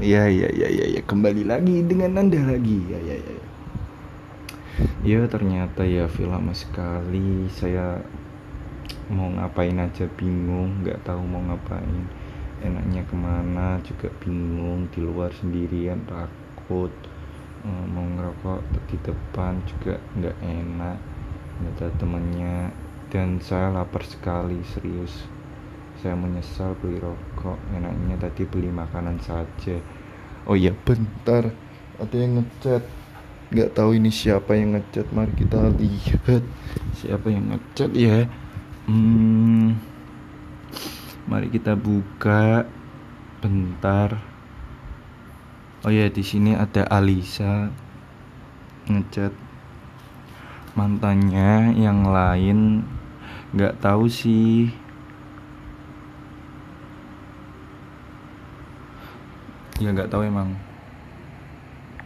ya ya ya ya ya. Kembali lagi dengan anda lagi. Ya ya ya. Ya. ya ternyata ya film sekali. Saya mau ngapain aja bingung. Nggak tahu mau ngapain. Enaknya ke mana? Juga bingung. Di luar sendirian takut. Eh, mau ngerokok di depan juga nggak enak. Nggak ada temennya. Dan saya lapar sekali serius saya menyesal beli rokok. Enaknya tadi beli makanan saja. Oh iya bentar. Ada yang ngechat nggak tahu ini siapa yang ngechat mari kita lihat. Siapa yang ngechat ya? Hmm, mari kita buka. Bentar. Oh ya di sini ada Alisa ngechat mantannya yang lain. Nggak tahu sih ya nggak tahu emang